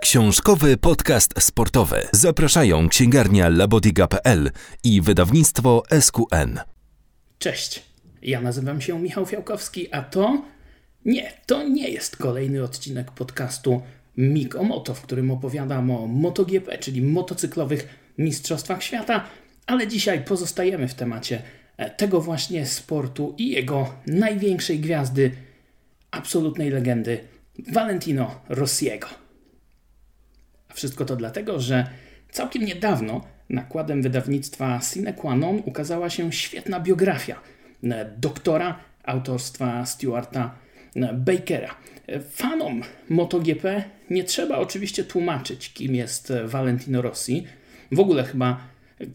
Książkowy podcast sportowy. Zapraszają księgarnia labodiga.pl i wydawnictwo SQN. Cześć, ja nazywam się Michał Fiałkowski, a to... Nie, to nie jest kolejny odcinek podcastu Mik o Moto, w którym opowiadam o MotoGP, czyli motocyklowych mistrzostwach świata, ale dzisiaj pozostajemy w temacie tego właśnie sportu i jego największej gwiazdy, absolutnej legendy, Valentino Rossiego. Wszystko to dlatego, że całkiem niedawno nakładem wydawnictwa Sine Qua Non ukazała się świetna biografia e, doktora autorstwa Stuarta e, Bakera. E, fanom MotoGP nie trzeba oczywiście tłumaczyć, kim jest Valentino Rossi. W ogóle chyba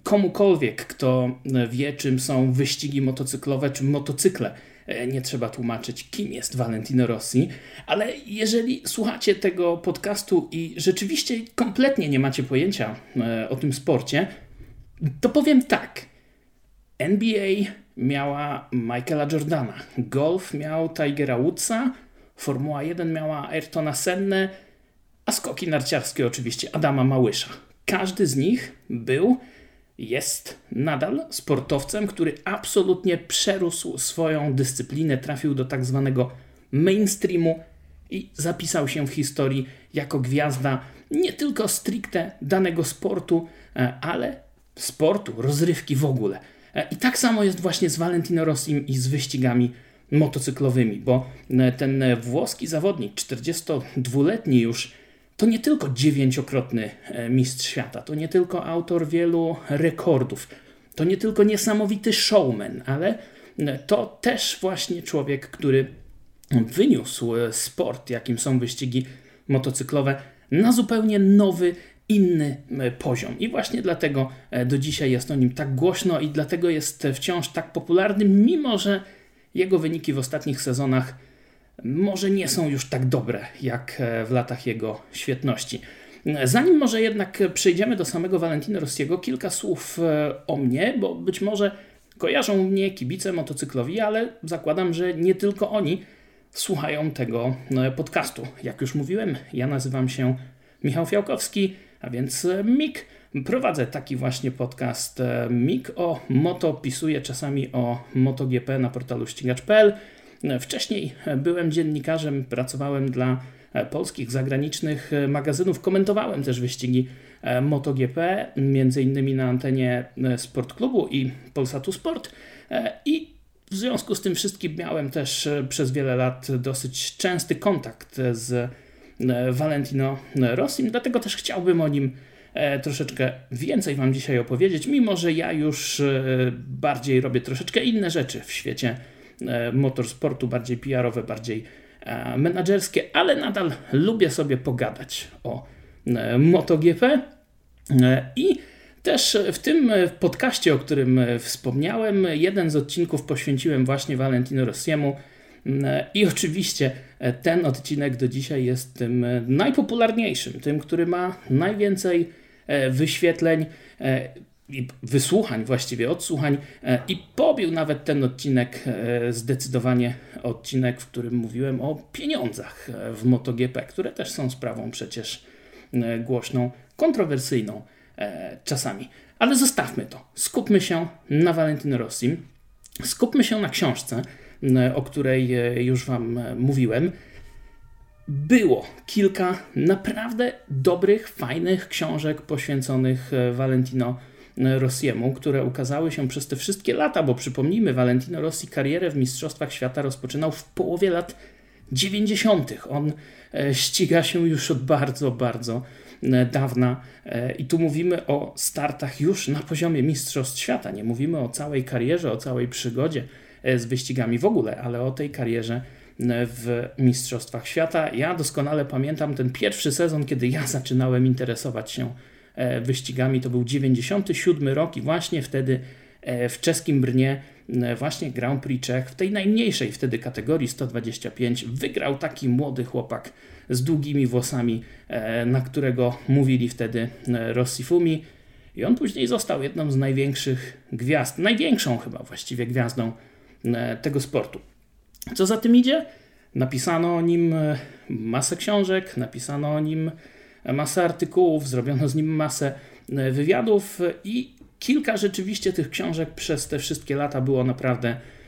komukolwiek, kto wie, czym są wyścigi motocyklowe czy motocykle, nie trzeba tłumaczyć, kim jest Valentino Rossi, ale jeżeli słuchacie tego podcastu i rzeczywiście kompletnie nie macie pojęcia e, o tym sporcie, to powiem tak. NBA miała Michaela Jordana, golf miał Tigera Woodsa, Formuła 1 miała Ayrtona Senne, a skoki narciarskie oczywiście Adama Małysza. Każdy z nich był jest nadal sportowcem, który absolutnie przerósł swoją dyscyplinę, trafił do tak zwanego mainstreamu i zapisał się w historii jako gwiazda nie tylko stricte danego sportu, e, ale sportu, rozrywki w ogóle. E, I tak samo jest właśnie z Valentino Rossim i z wyścigami motocyklowymi, bo e, ten włoski zawodnik, 42-letni już, to nie tylko dziewięciokrotny e, mistrz świata, to nie tylko autor wielu rekordów, to nie tylko niesamowity showman, ale e, to też właśnie człowiek, który wyniósł e, sport, jakim są wyścigi motocyklowe, na zupełnie nowy, inny poziom. I właśnie dlatego do dzisiaj jest o nim tak głośno i dlatego jest wciąż tak popularny, mimo że jego wyniki w ostatnich sezonach może nie są już tak dobre jak e, w latach jego świetności. Zanim może jednak przejdziemy do samego Valentino Rossiego, kilka słów e, o mnie, bo być może kojarzą mnie kibice motocyklowi, ale zakładam, że nie tylko oni słuchają tego e, podcastu. Jak już mówiłem, ja nazywam się Michał Fiałkowski, a więc MIG. Prowadzę taki właśnie podcast MIG o moto, pisuję czasami o MotoGP na portalu ścigacz.pl. Wcześniej byłem dziennikarzem, pracowałem dla polskich, zagranicznych magazynów, komentowałem też wyścigi MotoGP, między innymi na antenie Sport Klubu i Polsatu Sport. I w związku z tym wszystkim miałem też przez wiele lat dosyć częsty kontakt z Valentino Rossim, dlatego też chciałbym o nim troszeczkę więcej Wam dzisiaj opowiedzieć, mimo że ja już bardziej robię troszeczkę inne rzeczy w świecie E, motorsportu, bardziej PR-owe, bardziej e, menedżerskie, ale nadal lubię sobie pogadać o e, MotoGP i też w tym podcaście, o którym wspomniałem, jeden z odcinków poświęciłem właśnie Valentino Rossiemu. I oczywiście ten odcinek do dzisiaj jest tym najpopularniejszym, tym, który ma najwięcej wyświetleń i wysłuchań, właściwie odsłuchań e, i pobił nawet ten odcinek, e, zdecydowanie odcinek, w którym mówiłem o pieniądzach e, w MotoGP, które też są sprawą przecież głośną, kontrowersyjną czasami. Ale zostawmy to. Skupmy się na Valentino Rossi. Skupmy się na książce, o której już Wam mówiłem. Było kilka naprawdę dobrych, fajnych książek poświęconych Valentino Rossiemu, które ukazały się przez te wszystkie lata, bo przypomnijmy, Valentino Rossi karierę w Mistrzostwach Świata rozpoczynał w połowie lat 90. On e, ściga się już od bardzo, bardzo e, dawna e, i tu mówimy o startach już na poziomie Mistrzostw Świata. Nie mówimy o całej karierze, o całej przygodzie z wyścigami w ogóle, ale o tej karierze w Mistrzostwach Świata. Ja doskonale pamiętam ten pierwszy sezon, kiedy ja zaczynałem interesować się wyścigami. To był 97 rok i właśnie wtedy e, w czeskim Brnie e, właśnie Grand Prix Czech w tej najmniejszej wtedy kategorii 125 wygrał taki młody chłopak z długimi włosami, na którego mówili wtedy Rossifumi i on później został jedną z największych gwiazd, największą chyba właściwie gwiazdą tego sportu. Co za tym idzie? Napisano o nim masę książek, napisano o nim masę artykułów, zrobiono z nim masę wywiadów i kilka rzeczywiście tych książek przez te wszystkie lata było naprawdę E,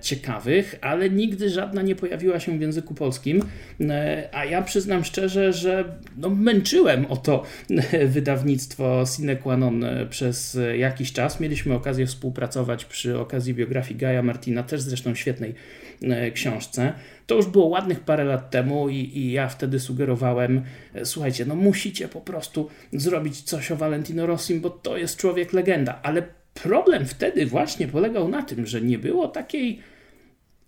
ciekawych, ale nigdy żadna nie pojawiła się w języku polskim. E, a ja przyznam szczerze, że no, męczyłem o to e, wydawnictwo Sine Qua Non przez jakiś czas. Mieliśmy okazję współpracować przy okazji biografii Gaja Martina, też zresztą świetnej książce. To już było ładnych parę lat temu i, i, ja wtedy sugerowałem, słuchajcie, no musicie po prostu zrobić coś o Valentino Rossim, bo to jest człowiek legenda, ale Problem wtedy właśnie polegał na tym, że nie było takiej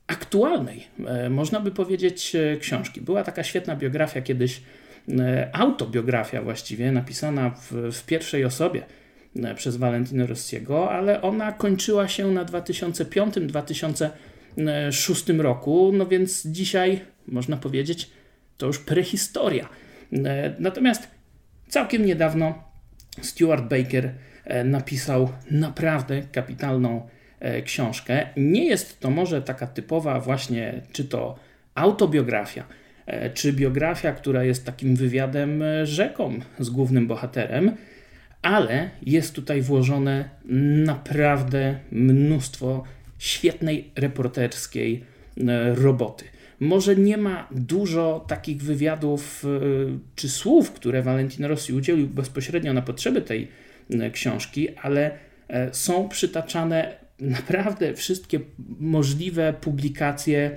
aktualnej, e, można by powiedzieć, e, książki. Była taka świetna biografia kiedyś, e, autobiografia właściwie, napisana w, w pierwszej osobie przez Valentino Rossiego, ale ona kończyła się na 2005-2006 roku, no więc dzisiaj można powiedzieć, to już prehistoria. Natomiast całkiem niedawno Stuart Baker napisał naprawdę kapitalną e, książkę. Nie jest to może taka typowa właśnie, czy to autobiografia, e, czy biografia, która jest takim wywiadem rzeką z głównym bohaterem, ale jest tutaj włożone naprawdę mnóstwo świetnej reporterskiej roboty. Może nie ma dużo takich wywiadów czy słów, które Valentino Rossi udzielił bezpośrednio na potrzeby tej E, książki, ale e, są przytaczane naprawdę wszystkie możliwe publikacje,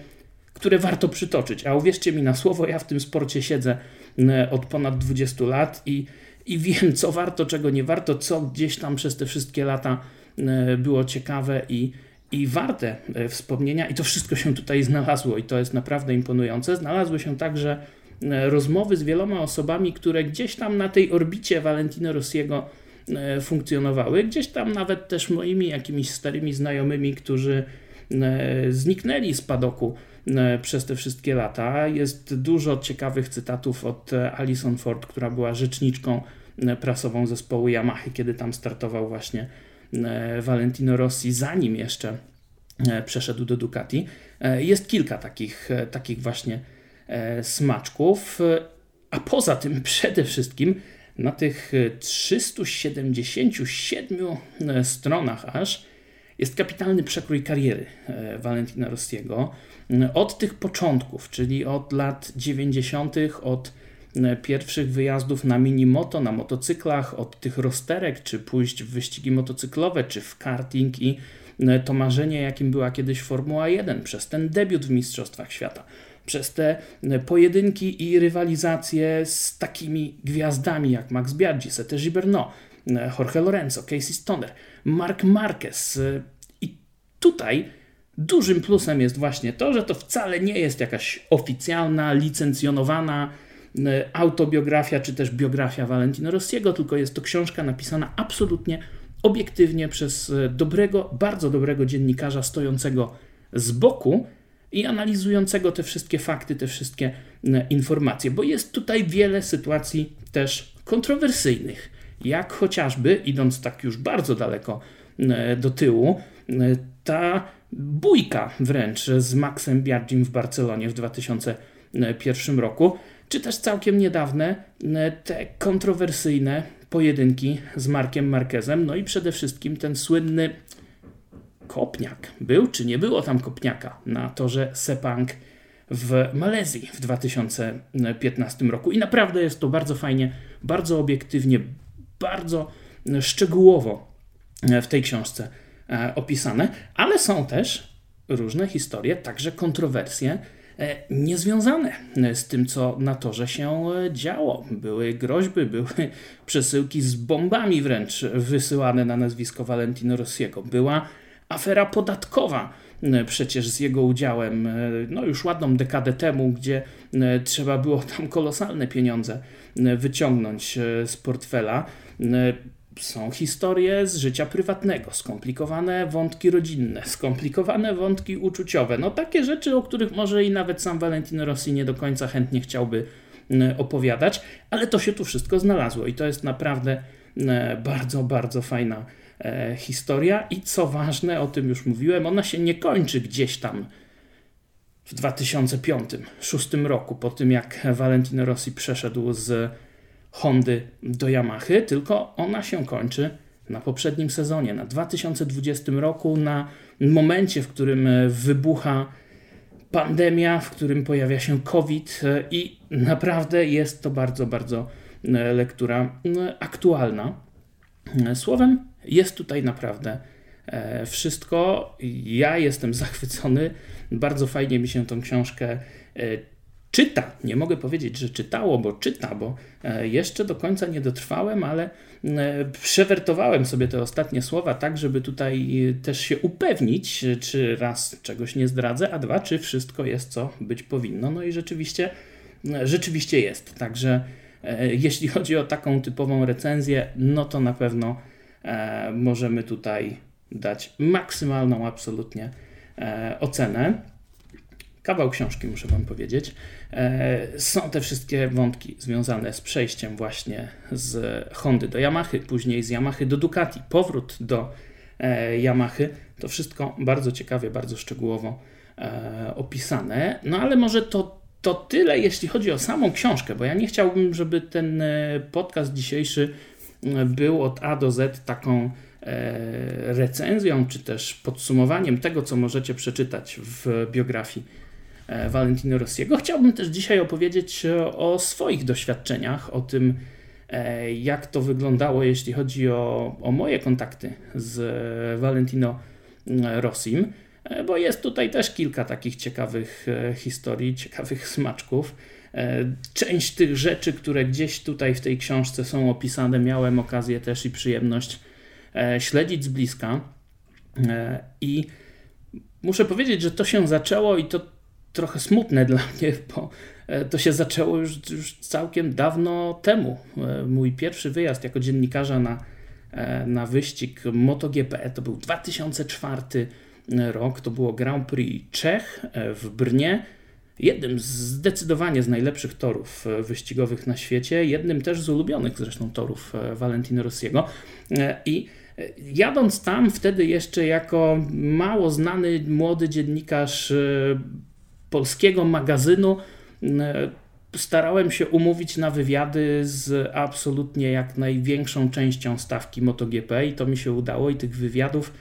które warto przytoczyć. A uwierzcie mi na słowo, ja w tym sporcie siedzę e, od ponad 20 lat i, i wiem, co warto, czego nie warto, co gdzieś tam przez te wszystkie lata było ciekawe i, i warte wspomnienia, i to wszystko się tutaj znalazło, i to jest naprawdę imponujące. Znalazły się także rozmowy z wieloma osobami, które gdzieś tam na tej orbicie Valentino Rossiego E, funkcjonowały. Gdzieś tam nawet też moimi jakimiś starymi znajomymi, którzy e, zniknęli z padoku e, przez te wszystkie lata. Jest dużo ciekawych cytatów od Alison Ford, która była rzeczniczką prasową zespołu Yamaha, kiedy tam startował właśnie Valentino Rossi, zanim jeszcze przeszedł do Ducati. Jest kilka takich, takich właśnie smaczków, a poza tym przede wszystkim na tych 377 e, stronach aż jest kapitalny przekrój kariery e, Valentina Rossiego. E, od tych początków, czyli od lat 90., od pierwszych wyjazdów na minimoto, na motocyklach, od tych rozterek, czy pójść w wyścigi motocyklowe, czy w karting i to marzenie, jakim była kiedyś Formuła 1, przez ten debiut w Mistrzostwach Świata przez te pojedynki i rywalizacje z takimi gwiazdami jak Max Biaggi, Sete Gibernau, Jorge Lorenzo, Casey Stoner, Mark Marquez. I tutaj dużym plusem jest właśnie to, że to wcale nie jest jakaś oficjalna, licencjonowana autobiografia czy też biografia Valentino Rossiego, tylko jest to książka napisana absolutnie obiektywnie przez dobrego, bardzo dobrego dziennikarza stojącego z boku, i analizującego te wszystkie fakty, te wszystkie e, informacje, bo jest tutaj wiele sytuacji też kontrowersyjnych, jak chociażby, idąc tak już bardzo daleko e, do tyłu, e, ta bójka wręcz z Maxem Biagim w Barcelonie w 2001 roku, czy też całkiem niedawne te kontrowersyjne pojedynki z Markiem Marquezem, no i przede wszystkim ten słynny Kopniak. Był czy nie było tam Kopniaka na torze Sepang w Malezji w 2015 roku. I naprawdę jest to bardzo fajnie, bardzo obiektywnie, bardzo szczegółowo w tej książce e, opisane, ale są też różne historie, także kontrowersje e, niezwiązane z tym, co na torze się e, działo. Były groźby, były przesyłki z bombami wręcz wysyłane na nazwisko Valentino Rossiego. Była afera podatkowa e, przecież z jego udziałem, e, no już ładną dekadę temu, gdzie e, trzeba było tam kolosalne pieniądze wyciągnąć z portfela. Są historie z życia prywatnego, skomplikowane wątki rodzinne, skomplikowane wątki uczuciowe. No takie rzeczy, o których może i nawet sam Valentino Rossi nie do końca chętnie chciałby opowiadać, ale to się tu wszystko znalazło i to jest naprawdę bardzo, bardzo fajna historia. I co ważne, o tym już mówiłem, ona się nie kończy gdzieś tam w 2005-2006 roku, po tym jak Valentino Rossi przeszedł z Hondy do Yamahy, tylko ona się kończy na poprzednim sezonie, na 2020 roku, na momencie, w którym wybucha pandemia, w którym pojawia się COVID i naprawdę jest to bardzo, bardzo lektura aktualna. Słowem, jest tutaj naprawdę e, wszystko. Ja jestem zachwycony. Bardzo fajnie mi się tą książkę e, czyta. Nie mogę powiedzieć, że czytało, bo czyta, bo e, jeszcze do końca nie dotrwałem, ale przewertowałem sobie te ostatnie słowa tak, żeby tutaj też się upewnić, czy raz czegoś nie zdradzę, a dwa, czy wszystko jest, co być powinno. No i rzeczywiście, rzeczywiście jest. Także jeśli chodzi o taką typową recenzję, no to na pewno możemy tutaj dać maksymalną absolutnie e, ocenę. Kawał książki, muszę Wam powiedzieć. E, są te wszystkie wątki związane z przejściem właśnie z Hondy do Yamahy, później z Yamahy do Ducati, powrót do e, Yamahy. To wszystko bardzo ciekawie, bardzo szczegółowo e, opisane. No ale może to to tyle, jeśli chodzi o samą książkę, bo ja nie chciałbym, żeby ten e, podcast dzisiejszy był od A do Z taką e, recenzją, czy też podsumowaniem tego, co możecie przeczytać w biografii e, Valentino Rossiego. Chciałbym też dzisiaj opowiedzieć o swoich doświadczeniach, o tym, e, jak to wyglądało, jeśli chodzi o, o moje kontakty z Valentino Rossim, bo jest tutaj też kilka takich ciekawych historii, ciekawych smaczków. E, część tych rzeczy, które gdzieś tutaj w tej książce są opisane, miałem okazję też i przyjemność e, śledzić z bliska. E, I muszę powiedzieć, że to się zaczęło i to trochę smutne dla mnie, bo to się zaczęło już, już całkiem dawno temu. Mój pierwszy wyjazd jako dziennikarza na, na wyścig MotoGP to był 2004 rok. To było Grand Prix Czech w Brnie jednym zdecydowanie z najlepszych torów e, wyścigowych na świecie, jednym też z ulubionych zresztą torów e, Valentino Rossiego. E, I jadąc tam wtedy jeszcze jako mało znany młody dziennikarz polskiego magazynu, starałem się umówić na wywiady z absolutnie jak największą częścią stawki MotoGP i to mi się udało i tych wywiadów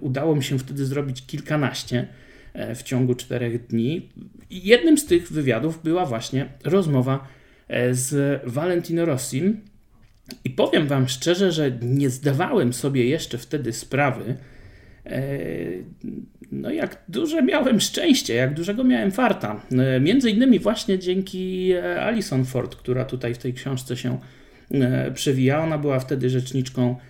udało mi się wtedy zrobić kilkanaście. E, w ciągu czterech dni. Jednym z tych wywiadów była właśnie rozmowa e, z Valentino Rossim. I powiem Wam szczerze, że nie zdawałem sobie jeszcze wtedy sprawy, e, no jak duże miałem szczęście, jak dużego miałem farta. Między innymi właśnie dzięki Alison Ford, która tutaj w tej książce się przewija. Ona była wtedy rzeczniczką E,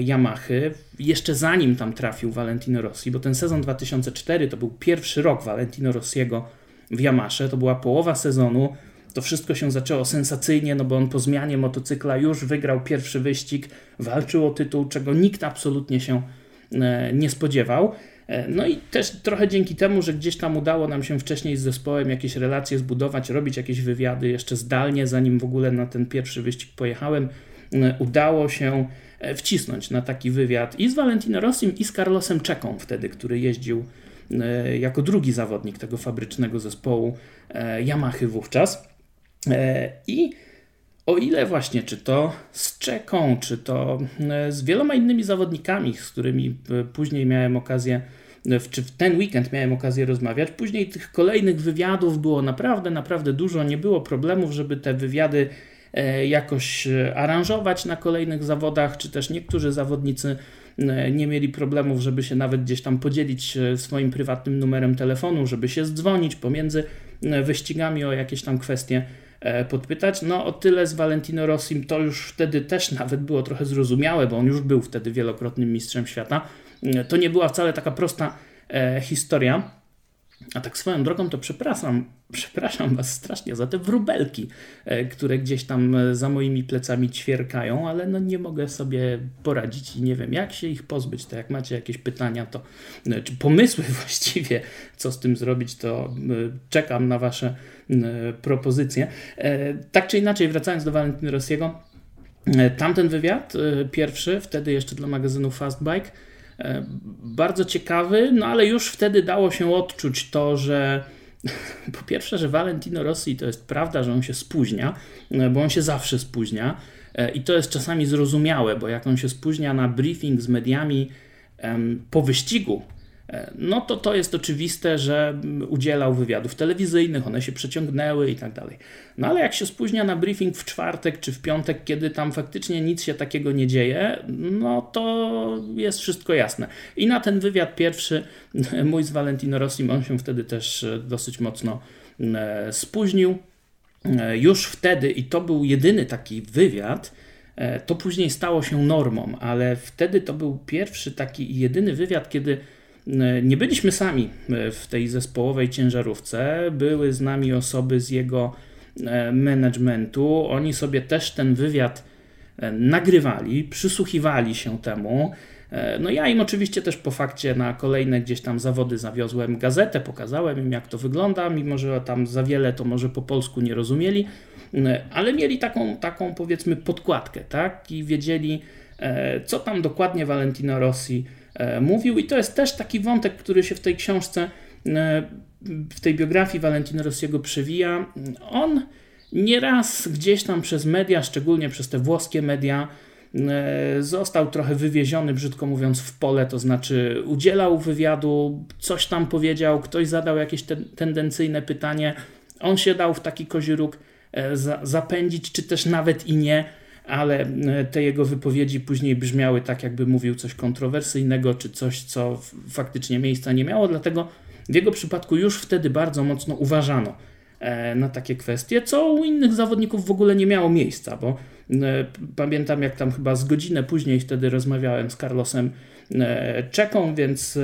Yamahy, jeszcze zanim tam trafił Valentino Rossi, bo ten sezon 2004 to był pierwszy rok Valentino Rossiego w Yamasze, to była połowa sezonu, to wszystko się zaczęło sensacyjnie, no bo on po zmianie motocykla już wygrał pierwszy wyścig, walczył o tytuł, czego nikt absolutnie się e, nie spodziewał. E, no i też trochę dzięki temu, że gdzieś tam udało nam się wcześniej z zespołem jakieś relacje zbudować, robić jakieś wywiady jeszcze zdalnie, zanim w ogóle na ten pierwszy wyścig pojechałem, udało się E, wcisnąć na taki wywiad i z Valentino Rossim, i z Carlosem Czeką, wtedy, który jeździł e, jako drugi zawodnik tego fabrycznego zespołu e, Yamahy wówczas. I o ile właśnie, czy to z Czeką, czy to z wieloma innymi zawodnikami, z którymi później miałem okazję, czy w ten weekend miałem okazję rozmawiać, później tych kolejnych wywiadów było naprawdę, naprawdę dużo. Nie było problemów, żeby te wywiady E, jakoś e, aranżować na kolejnych zawodach, czy też niektórzy zawodnicy e, nie mieli problemów, żeby się nawet gdzieś tam podzielić swoim prywatnym numerem telefonu, żeby się zdzwonić pomiędzy wyścigami o jakieś tam kwestie podpytać. No o tyle z Valentino Rossim to już wtedy też nawet było trochę zrozumiałe, bo on już był wtedy wielokrotnym mistrzem świata. To nie była wcale taka prosta historia. A tak swoją drogą to przepraszam, przepraszam Was strasznie za te wróbelki, e, które gdzieś tam e, za moimi plecami ćwierkają, ale no nie mogę sobie poradzić i nie wiem jak się ich pozbyć. To jak macie jakieś pytania, to e, czy pomysły właściwie, co z tym zrobić, to czekam na Wasze propozycje. Tak czy inaczej, wracając do Valentina Rossiego, tamten wywiad, pierwszy, wtedy jeszcze dla magazynu Fastbike, bardzo ciekawy, no ale już wtedy dało się odczuć to, że po pierwsze, że Valentino Rossi to jest prawda, że on się spóźnia, bo on się zawsze spóźnia i to jest czasami zrozumiałe, bo jak on się spóźnia na briefing z mediami po wyścigu, E, no to to jest oczywiste, że udzielał wywiadów telewizyjnych, one się przeciągnęły i tak dalej. No ale jak się spóźnia na briefing w czwartek czy w piątek, kiedy tam faktycznie nic się takiego nie dzieje, no to jest wszystko jasne. I na ten wywiad pierwszy mój z Valentino Rossi, on się wtedy też e, dosyć mocno e, spóźnił. Już wtedy, i to był jedyny taki wywiad, to później stało się normą, ale wtedy to był pierwszy taki jedyny wywiad, kiedy E, nie byliśmy sami e, w tej zespołowej ciężarówce, były z nami osoby z jego e, managementu. Oni sobie też ten wywiad nagrywali, przysłuchiwali się temu. No ja im oczywiście też po fakcie na kolejne gdzieś tam zawody zawiozłem gazetę, pokazałem im jak to wygląda, mimo że tam za wiele to może po polsku nie rozumieli, ale mieli taką, taką powiedzmy podkładkę, tak? I wiedzieli, co tam dokładnie Valentino Rossi E, mówił. I to jest też taki wątek, który się w tej książce, e, w tej biografii Valentino Rossiego przewija. On nieraz gdzieś tam przez media, szczególnie przez te włoskie media, e, został trochę wywieziony, brzydko mówiąc, w pole, to znaczy udzielał wywiadu, coś tam powiedział, ktoś zadał jakieś ten, tendencyjne pytanie, on się dał w taki koziróg zapędzić, czy też nawet i nie ale e, te jego wypowiedzi później brzmiały tak, jakby mówił coś kontrowersyjnego, czy coś, co faktycznie miejsca nie miało, dlatego w jego przypadku już wtedy bardzo mocno uważano e, na takie kwestie, co u innych zawodników w ogóle nie miało miejsca, bo e, pamiętam jak tam chyba z godzinę później wtedy rozmawiałem z Carlosem Czeką, więc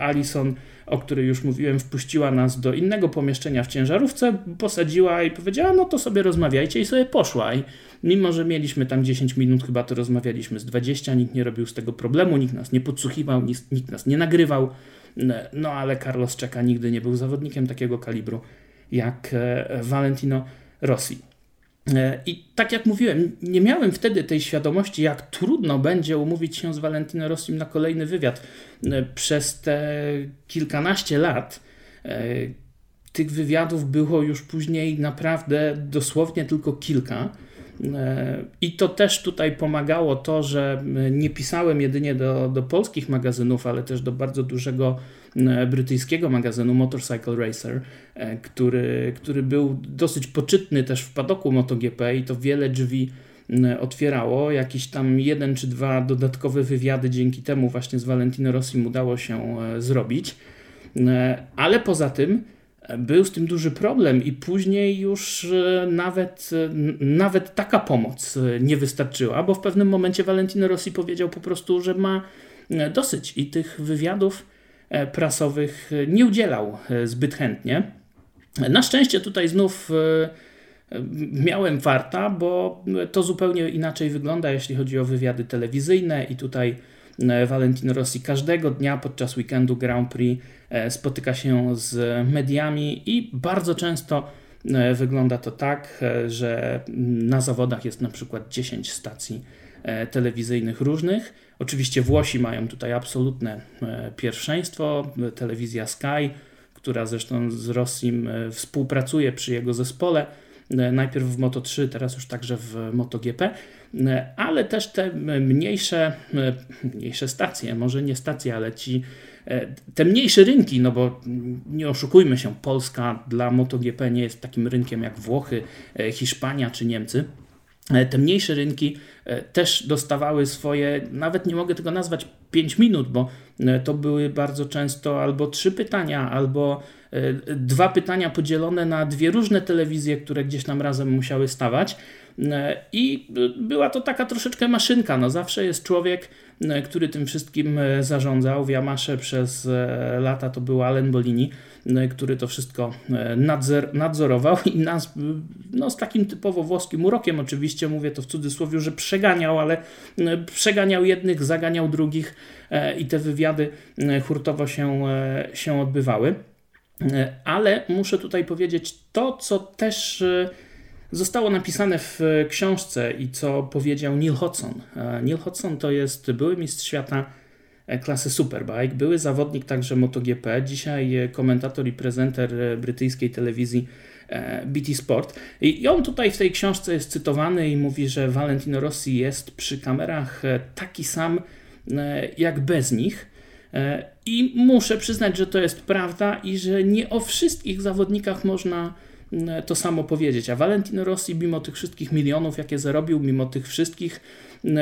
Alison o której już mówiłem, wpuściła nas do innego pomieszczenia w ciężarówce, posadziła i powiedziała, no to sobie rozmawiajcie i sobie poszła. I mimo, że mieliśmy tam 10 minut, chyba to rozmawialiśmy z 20, nikt nie robił z tego problemu, nikt nas nie podsłuchiwał, nikt, nas nie nagrywał. No ale Carlos Czeka nigdy nie był zawodnikiem takiego kalibru jak e, Valentino Rossi. E, I tak jak mówiłem, nie miałem wtedy tej świadomości, jak trudno będzie umówić się z Valentino Rossim na kolejny wywiad. E, przez te kilkanaście lat e, tych wywiadów było już później naprawdę dosłownie tylko kilka. I to też tutaj pomagało to, że nie pisałem jedynie do, do polskich magazynów, ale też do bardzo dużego E, brytyjskiego magazynu Motorcycle Racer, e, który, który był dosyć poczytny też w padoku MotoGP i to wiele drzwi otwierało. Jakiś tam jeden czy dwa dodatkowe wywiady dzięki temu właśnie z Valentino Rossim udało się e, zrobić. Ale poza tym był z tym duży problem i później już nawet, nawet taka pomoc nie wystarczyła, bo w pewnym momencie Valentino Rossi powiedział po prostu, że ma dosyć i tych wywiadów E, prasowych nie udzielał e, zbyt chętnie. Na szczęście tutaj znów e, miałem warta, bo to zupełnie inaczej wygląda, jeśli chodzi o wywiady telewizyjne i tutaj Valentino Rossi każdego dnia podczas weekendu Grand Prix spotyka się z mediami i bardzo często wygląda to tak, że na zawodach jest na przykład 10 stacji telewizyjnych różnych Oczywiście Włosi mają tutaj absolutne e, pierwszeństwo. Telewizja Sky, która zresztą z Rossim e, współpracuje przy jego zespole, e, najpierw w Moto3, teraz już także w MotoGP, ale też te mniejsze, mniejsze stacje, może nie stacje, ale ci te mniejsze rynki, no bo nie oszukujmy się, Polska dla MotoGP nie jest takim rynkiem jak Włochy, Hiszpania czy Niemcy. Te mniejsze rynki E, też dostawały swoje, nawet nie mogę tego nazwać 5 minut, bo e, to były bardzo często albo trzy pytania, albo e, dwa pytania podzielone na dwie różne telewizje, które gdzieś tam razem musiały stawać. I była to taka troszeczkę maszynka. No zawsze jest człowiek, który tym wszystkim zarządzał. W Yamasze przez lata to był Allen Bolini E, który to wszystko e, nadzor, nadzorował i nas no, z takim typowo włoskim urokiem, oczywiście mówię to w cudzysłowie, że przeganiał, ale e, przeganiał jednych, zaganiał drugich i te wywiady hurtowo się, się odbywały. Ale muszę tutaj powiedzieć to, co też zostało napisane w książce i co powiedział Neil Hodgson. Neil Hodgson to jest były mistrz świata klasy Superbike. Były zawodnik także MotoGP, dzisiaj komentator i prezenter brytyjskiej telewizji BT Sport. I on tutaj w tej książce jest cytowany i mówi, że Valentino Rossi jest przy kamerach taki sam jak bez nich. I muszę przyznać, że to jest prawda i że nie o wszystkich zawodnikach można mm, to samo powiedzieć. A Valentino Rossi, mimo tych wszystkich milionów, jakie zarobił, mimo tych wszystkich mm,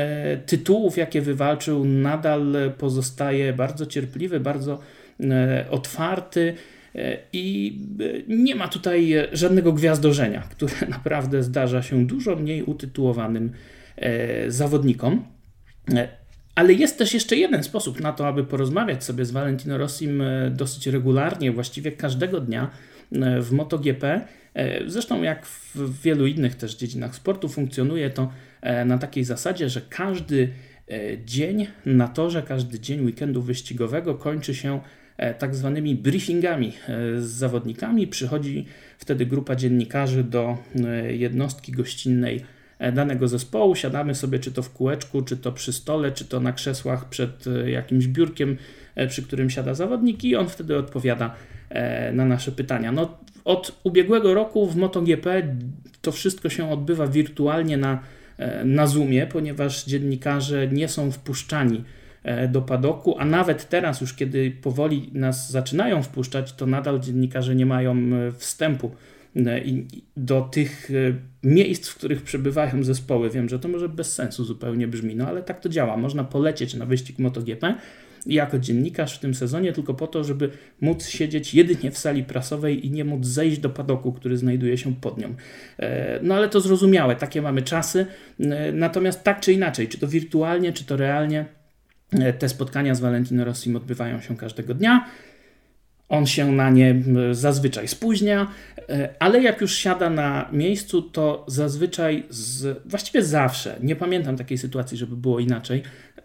tytułów, jakie wywalczył, nadal pozostaje bardzo cierpliwy, bardzo mm, otwarty. E, I e, nie ma tutaj żadnego gwiazdorzenia, które naprawdę zdarza się dużo mniej utytułowanym e, zawodnikom. Ale jest też jeszcze jeden sposób na to, aby porozmawiać sobie z Valentino Rossim e, dosyć regularnie, właściwie każdego dnia e, w MotoGP. E, zresztą, jak w wielu innych też dziedzinach sportu, funkcjonuje to na takiej zasadzie, że każdy dzień na torze, każdy dzień weekendu wyścigowego kończy się tak zwanymi briefingami z zawodnikami. Przychodzi wtedy grupa dziennikarzy do jednostki gościnnej danego zespołu, siadamy sobie czy to w kółeczku, czy to przy stole, czy to na krzesłach przed e, jakimś biurkiem, e, przy którym siada zawodnik i on wtedy odpowiada na nasze pytania. No, od ubiegłego roku w MotoGP to wszystko się odbywa wirtualnie na, na Zoomie, ponieważ dziennikarze nie są wpuszczani do padoku, a nawet teraz już kiedy powoli nas zaczynają wpuszczać, to nadal dziennikarze nie mają wstępu E, do tych e, miejsc, w których przebywają zespoły. Wiem, że to może bez sensu zupełnie brzmi, no ale tak to działa. Można polecieć na wyścig MotoGP jako dziennikarz w tym sezonie tylko po to, żeby móc siedzieć jedynie w sali prasowej i nie móc zejść do padoku, który znajduje się pod nią. E, no ale to zrozumiałe, takie mamy czasy. Natomiast tak czy inaczej, czy to wirtualnie, czy to realnie, te spotkania z Valentino Rossim odbywają się każdego dnia. On się na nie zazwyczaj spóźnia, e, ale jak już siada na miejscu, to zazwyczaj, z, właściwie zawsze, nie pamiętam takiej sytuacji, żeby było inaczej,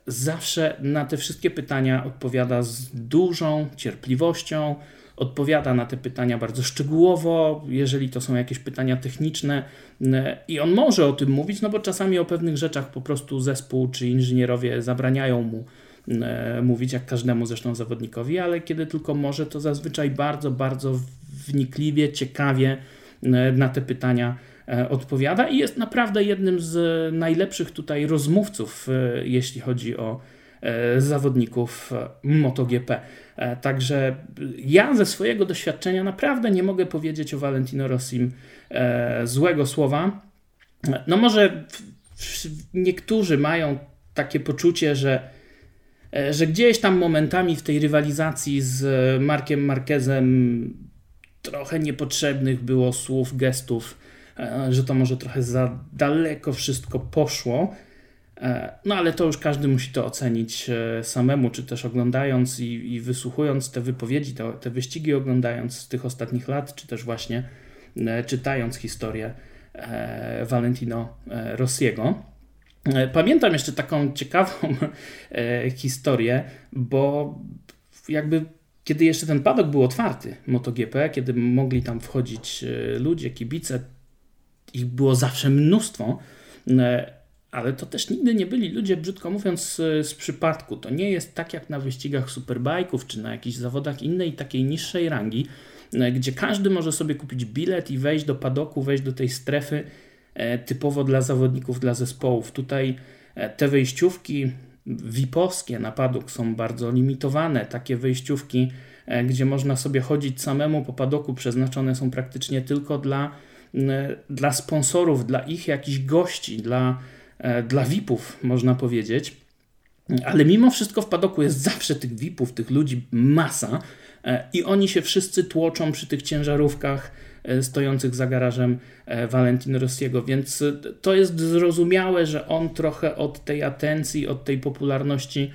zawsze na te wszystkie pytania odpowiada z dużą cierpliwością, odpowiada na te pytania bardzo szczegółowo, jeżeli to są jakieś pytania techniczne e, i on może o tym mówić, no bo czasami o pewnych rzeczach po prostu zespół czy inżynierowie zabraniają mu E, mówić, jak każdemu zresztą zawodnikowi, ale kiedy tylko może, to zazwyczaj bardzo, bardzo wnikliwie, ciekawie e, na te pytania e, odpowiada i jest naprawdę jednym z najlepszych tutaj rozmówców, jeśli chodzi o zawodników MotoGP. Także ja ze swojego doświadczenia naprawdę nie mogę powiedzieć o Valentino Rossim złego słowa. No może niektórzy mają takie poczucie, że E, że gdzieś tam momentami w tej rywalizacji z Markiem Marquezem trochę niepotrzebnych było słów, gestów, e, że to może trochę za daleko wszystko poszło. E, no ale to już każdy musi to ocenić samemu, czy też oglądając i, i wysłuchując te wypowiedzi, te, te wyścigi oglądając z tych ostatnich lat, czy też właśnie czytając historię Valentino Rossiego. E, pamiętam jeszcze taką ciekawą e, historię, bo jakby kiedy jeszcze ten padok był otwarty, MotoGP, kiedy mogli tam wchodzić e, ludzie, kibice, ich było zawsze mnóstwo, ale to też nigdy nie byli ludzie, brzydko mówiąc, z przypadku. To nie jest tak jak na wyścigach superbajków czy na jakichś zawodach innej takiej niższej rangi, gdzie każdy może sobie kupić bilet i wejść do padoku, wejść do tej strefy typowo dla zawodników, dla zespołów. Tutaj e, te wejściówki VIP-owskie na padok są bardzo limitowane. Takie wejściówki, e, gdzie można sobie chodzić samemu po padoku, przeznaczone są praktycznie tylko dla, dla sponsorów, dla ich jakichś gości, dla, dla VIP-ów, można powiedzieć. Ale mimo wszystko w padoku jest zawsze tych VIP-ów, tych ludzi masa i oni się wszyscy tłoczą przy tych ciężarówkach E, stojących za garażem e, Valentin Rossiego, więc e, to jest zrozumiałe, że on trochę od tej atencji, od tej popularności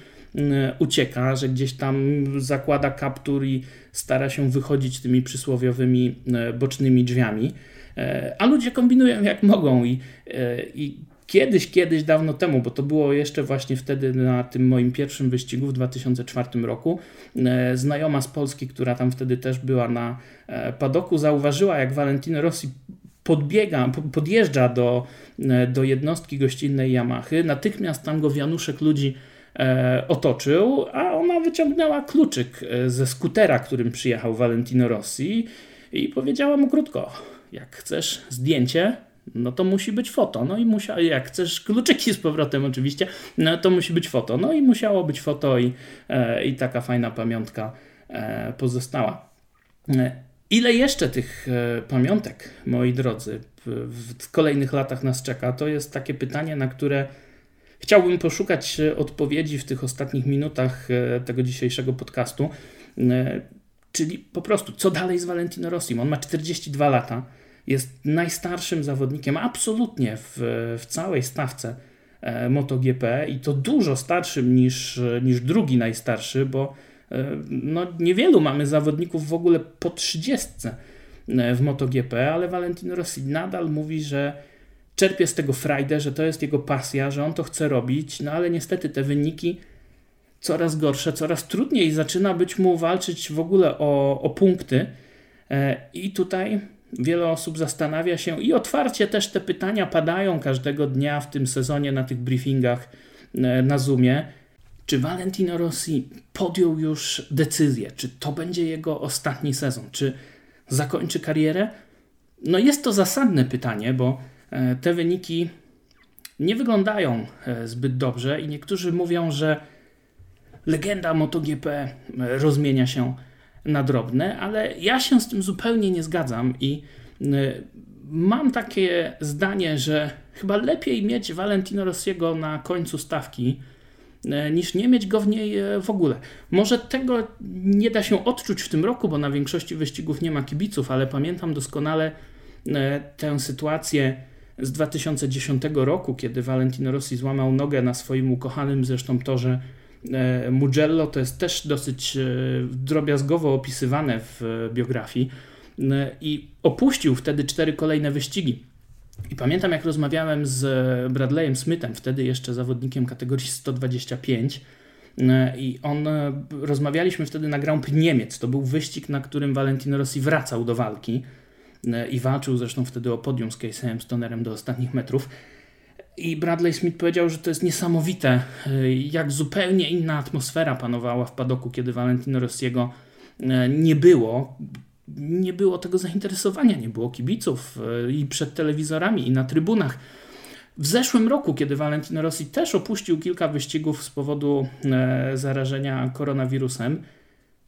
ucieka, że gdzieś tam zakłada kaptur i stara się wychodzić tymi przysłowiowymi bocznymi drzwiami. A ludzie kombinują jak mogą i, i kiedyś, kiedyś, dawno temu, bo to było jeszcze właśnie wtedy na tym moim pierwszym wyścigu w 2004 roku, e, znajoma z Polski, która tam wtedy też była na e, padoku, zauważyła, jak Valentino Rossi podbiega, podjeżdża do, e, do jednostki gościnnej Yamahy. Natychmiast tam go wianuszek ludzi otoczył, a on mama wyciągnęła kluczyk ze skutera, którym przyjechał Valentino Rossi i powiedziała mu krótko, jak chcesz zdjęcie, no to musi być foto. No i musiał, jak chcesz kluczyki z powrotem oczywiście, no to musi być foto. No i musiało być foto i, e, i taka fajna pamiątka e, pozostała. E, ile jeszcze tych pamiątek, moi drodzy, w, kolejnych latach nas czeka? To jest takie pytanie, na które chciałbym poszukać odpowiedzi w tych ostatnich minutach tego dzisiejszego podcastu. Czyli po prostu, co dalej z Valentino Rossi? On ma 42 lata jest najstarszym zawodnikiem absolutnie w, w całej stawce e, MotoGP i to dużo starszym niż, niż drugi najstarszy, bo e, no, niewielu mamy zawodników w ogóle po 30 e, w MotoGP, ale Valentino Rossi nadal mówi, że czerpie z tego frajdę, że to jest jego pasja, że on to chce robić, no ale niestety te wyniki coraz gorsze, coraz trudniej zaczyna być mu walczyć w ogóle o, o punkty i tutaj Wiele osób zastanawia się i otwarcie też te pytania padają każdego dnia w tym sezonie na tych briefingach e, na Zoomie. Czy Valentino Rossi podjął już decyzję? Czy to będzie jego ostatni sezon? Czy zakończy karierę? No jest to zasadne pytanie, bo e, te wyniki nie wyglądają e, zbyt dobrze i niektórzy mówią, że legenda MotoGP rozmienia się na drobne, ale ja się z tym zupełnie nie zgadzam i y, mam takie zdanie, że chyba lepiej mieć Valentino Rossiego na końcu stawki, y, niż nie mieć go w niej y, w ogóle. Może tego nie da się odczuć w tym roku, bo na większości wyścigów nie ma kibiców, ale pamiętam doskonale tę sytuację z 2010 roku, kiedy Valentino Rossi złamał nogę na swoim ukochanym zresztą torze Mugello to jest też dosyć e, drobiazgowo opisywane w e, biografii e, i opuścił wtedy cztery kolejne wyścigi. I pamiętam, jak rozmawiałem z Bradleyem Smithem, wtedy jeszcze zawodnikiem kategorii 125. I on, rozmawialiśmy wtedy na Grand Prix Niemiec. To był wyścig, na którym Valentino Rossi wracał do walki i walczył zresztą wtedy o podium z Casey'em Stonerem do ostatnich metrów. I Bradley Smith powiedział, że to jest niesamowite, y, jak zupełnie inna atmosfera panowała w padoku, kiedy Valentino Rossiego y, nie było. Nie było tego zainteresowania, nie było kibiców y, i przed telewizorami, i na trybunach. W zeszłym roku, kiedy Valentino Rossi też opuścił kilka wyścigów z powodu zarażenia koronawirusem,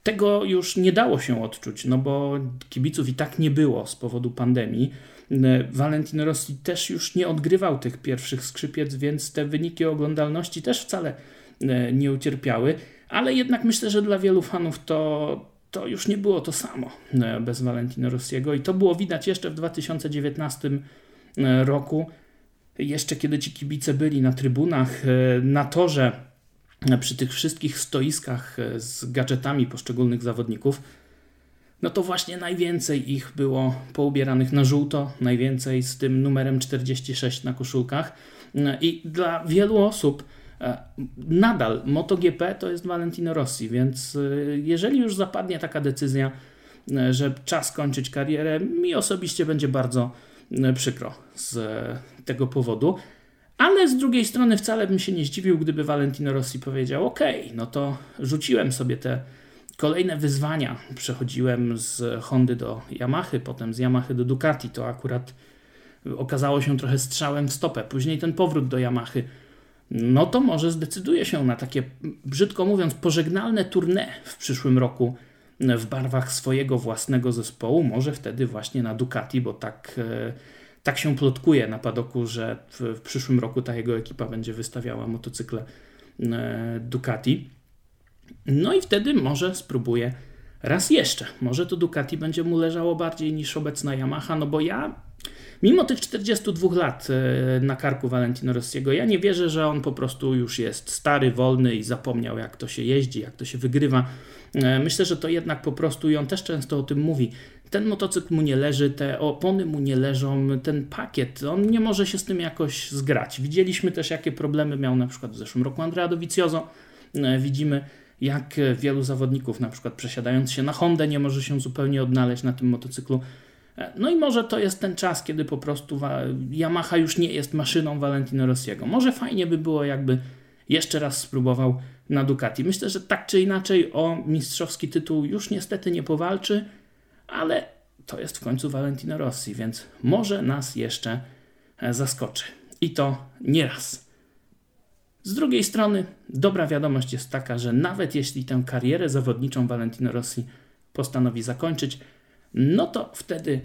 tego już nie dało się odczuć, no bo kibiców i tak nie było z powodu pandemii. E, Valentino Rossi też już nie odgrywał tych pierwszych skrzypiec, więc te wyniki oglądalności też wcale e, nie ucierpiały, ale jednak myślę, że dla wielu fanów to, to już nie było to samo e, bez Valentino Rossiego i to było widać jeszcze w 2019 roku, jeszcze kiedy ci kibice byli na trybunach, na torze, przy tych wszystkich stoiskach z gadżetami poszczególnych zawodników no to właśnie najwięcej ich było poubieranych na żółto, najwięcej z tym numerem 46 na koszulkach. I dla wielu osób e, nadal MotoGP to jest Valentino Rossi, więc e, jeżeli już zapadnie taka decyzja, e, że czas kończyć karierę, mi osobiście będzie bardzo przykro z tego powodu. Ale z drugiej strony wcale bym się nie zdziwił, gdyby Valentino Rossi powiedział: OK, no to rzuciłem sobie te Kolejne wyzwania przechodziłem z Hondy do Yamahy, potem z Yamahy do Ducati. To akurat okazało się trochę strzałem w stopę. Później ten powrót do Yamahy. No to może zdecyduje się na takie, brzydko mówiąc, pożegnalne tournée w przyszłym roku w barwach swojego własnego zespołu. Może wtedy właśnie na Ducati, bo tak, e, tak się plotkuje na padoku, że w, w przyszłym roku ta jego ekipa będzie wystawiała motocykle e, Ducati. No i wtedy może spróbuję raz jeszcze. Może to Ducati będzie mu leżało bardziej niż obecna Yamaha, no bo ja, mimo tych 42 lat e, na karku Valentino Rossiego, ja nie wierzę, że on po prostu już jest stary, wolny i zapomniał, jak to się jeździ, jak to się wygrywa. E, myślę, że to jednak po prostu, i on też często o tym mówi, ten motocykl mu nie leży, te opony mu nie leżą, ten pakiet, on nie może się z tym jakoś zgrać. Widzieliśmy też, jakie problemy miał na przykład w zeszłym roku Andrea Dovizioso. E, widzimy, jak wielu zawodników, na przykład przesiadając się na Hondę, nie może się zupełnie odnaleźć na tym motocyklu. E, no i może to jest ten czas, kiedy po prostu Yamaha już nie jest maszyną Valentino Rossiego. Może fajnie by było, jakby jeszcze raz spróbował na Ducati. Myślę, że tak czy inaczej o mistrzowski tytuł już niestety nie powalczy, ale to jest w końcu Valentino Rossi, więc może nas jeszcze e, zaskoczy. I to nieraz. Z drugiej strony, dobra wiadomość jest taka, że nawet jeśli tę karierę zawodniczą Valentino Rossi postanowi zakończyć, no to wtedy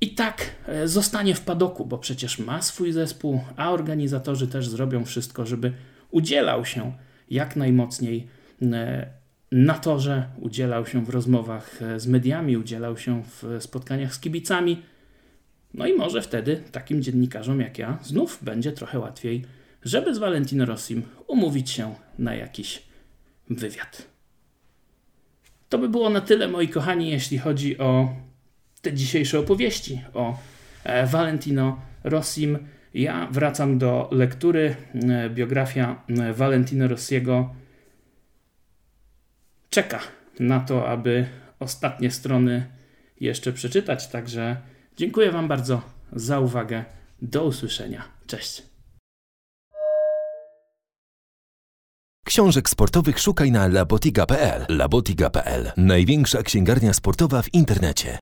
i tak e, zostanie w padoku, bo przecież ma swój zespół, a organizatorzy też zrobią wszystko, żeby udzielał się jak najmocniej e, na torze, udzielał się w rozmowach e, z mediami, udzielał się w spotkaniach z kibicami. No i może wtedy takim dziennikarzom jak ja znów będzie trochę łatwiej, żeby z Valentino Rossim umówić się na jakiś wywiad. To by było na tyle, moi kochani, jeśli chodzi o te dzisiejsze opowieści o e, Valentino Rossim. Ja wracam do lektury. E, biografia e, Valentino Rossiego czeka na to, aby ostatnie strony jeszcze przeczytać. Także dziękuję Wam bardzo za uwagę. Do usłyszenia. Cześć. Książek sportowych szukaj na labotiga.pl. Labotiga.pl. Największa księgarnia sportowa w internecie.